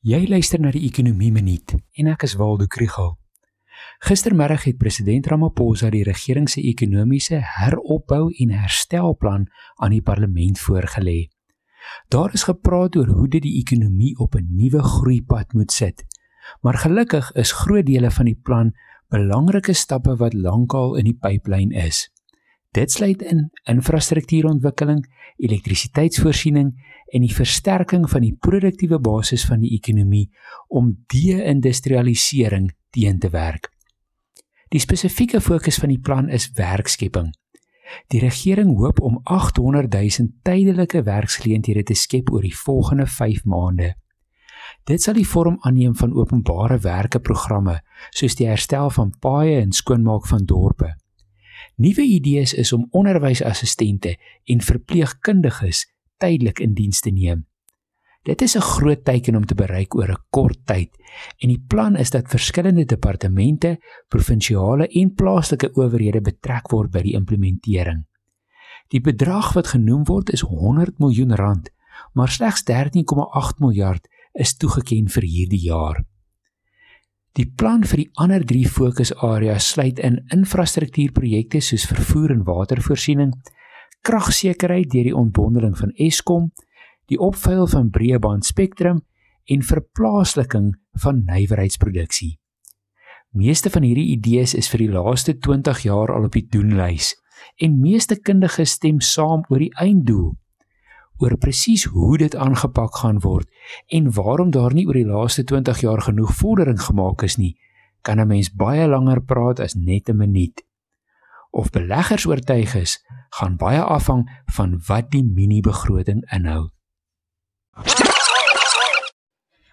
Jy luister na die Ekonomie Minuut en ek is Waldo Krugel. Gistermiddag het president Ramaphosa die regering se ekonomiese heropbou en herstelplan aan die parlement voorgelê. Daar is gepraat oor hoe dit die ekonomie op 'n nuwe groeipad moet sit. Maar gelukkig is groot dele van die plan belangrike stappe wat lankal in die pyplyn is. Dit sluit in infrastruktuurontwikkeling, elektrisiteitsvoorsiening en die versterking van die produktiewe basis van die ekonomie om de-industrialisering teen te werk. Die spesifieke fokus van die plan is werkskepping. Die regering hoop om 800 000 tydelike werksgeleenthede te skep oor die volgende 5 maande. Dit sal die vorm aanneem van openbare werke programme soos die herstel van paaie en skoonmaak van dorpe. Nuwe idees is om onderwysassistente en verpleegkundiges tydelik in diens te neem. Dit is 'n groot teiken om te bereik oor 'n kort tyd en die plan is dat verskillende departemente, provinsiale en plaaslike owerhede betrek word by die implementering. Die bedrag wat genoem word is 100 miljoen rand, maar slegs 13,8 miljard is toegeken vir hierdie jaar. Die plan vir die ander 3 fokusareas sluit in infrastruktuurprojekte soos vervoer en watervoorsiening, kragsekerheid deur die ontbondeling van Eskom, die opveil van breëband spektrum en verplaasliking van nywerheidsproduksie. Meeste van hierdie idees is vir die laaste 20 jaar al op die doenlys en meeste kundiges stem saam oor die einddoel oor presies hoe dit aangepak gaan word en waarom daar nie oor die laaste 20 jaar genoeg vordering gemaak is nie, kan 'n mens baie langer praat as net 'n minuut. Of beleggers oortuig is, gaan baie afhang van wat die mini-begroting inhou.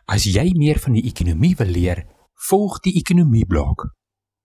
As jy meer van die ekonomie wil leer, volg die ekonomie blok.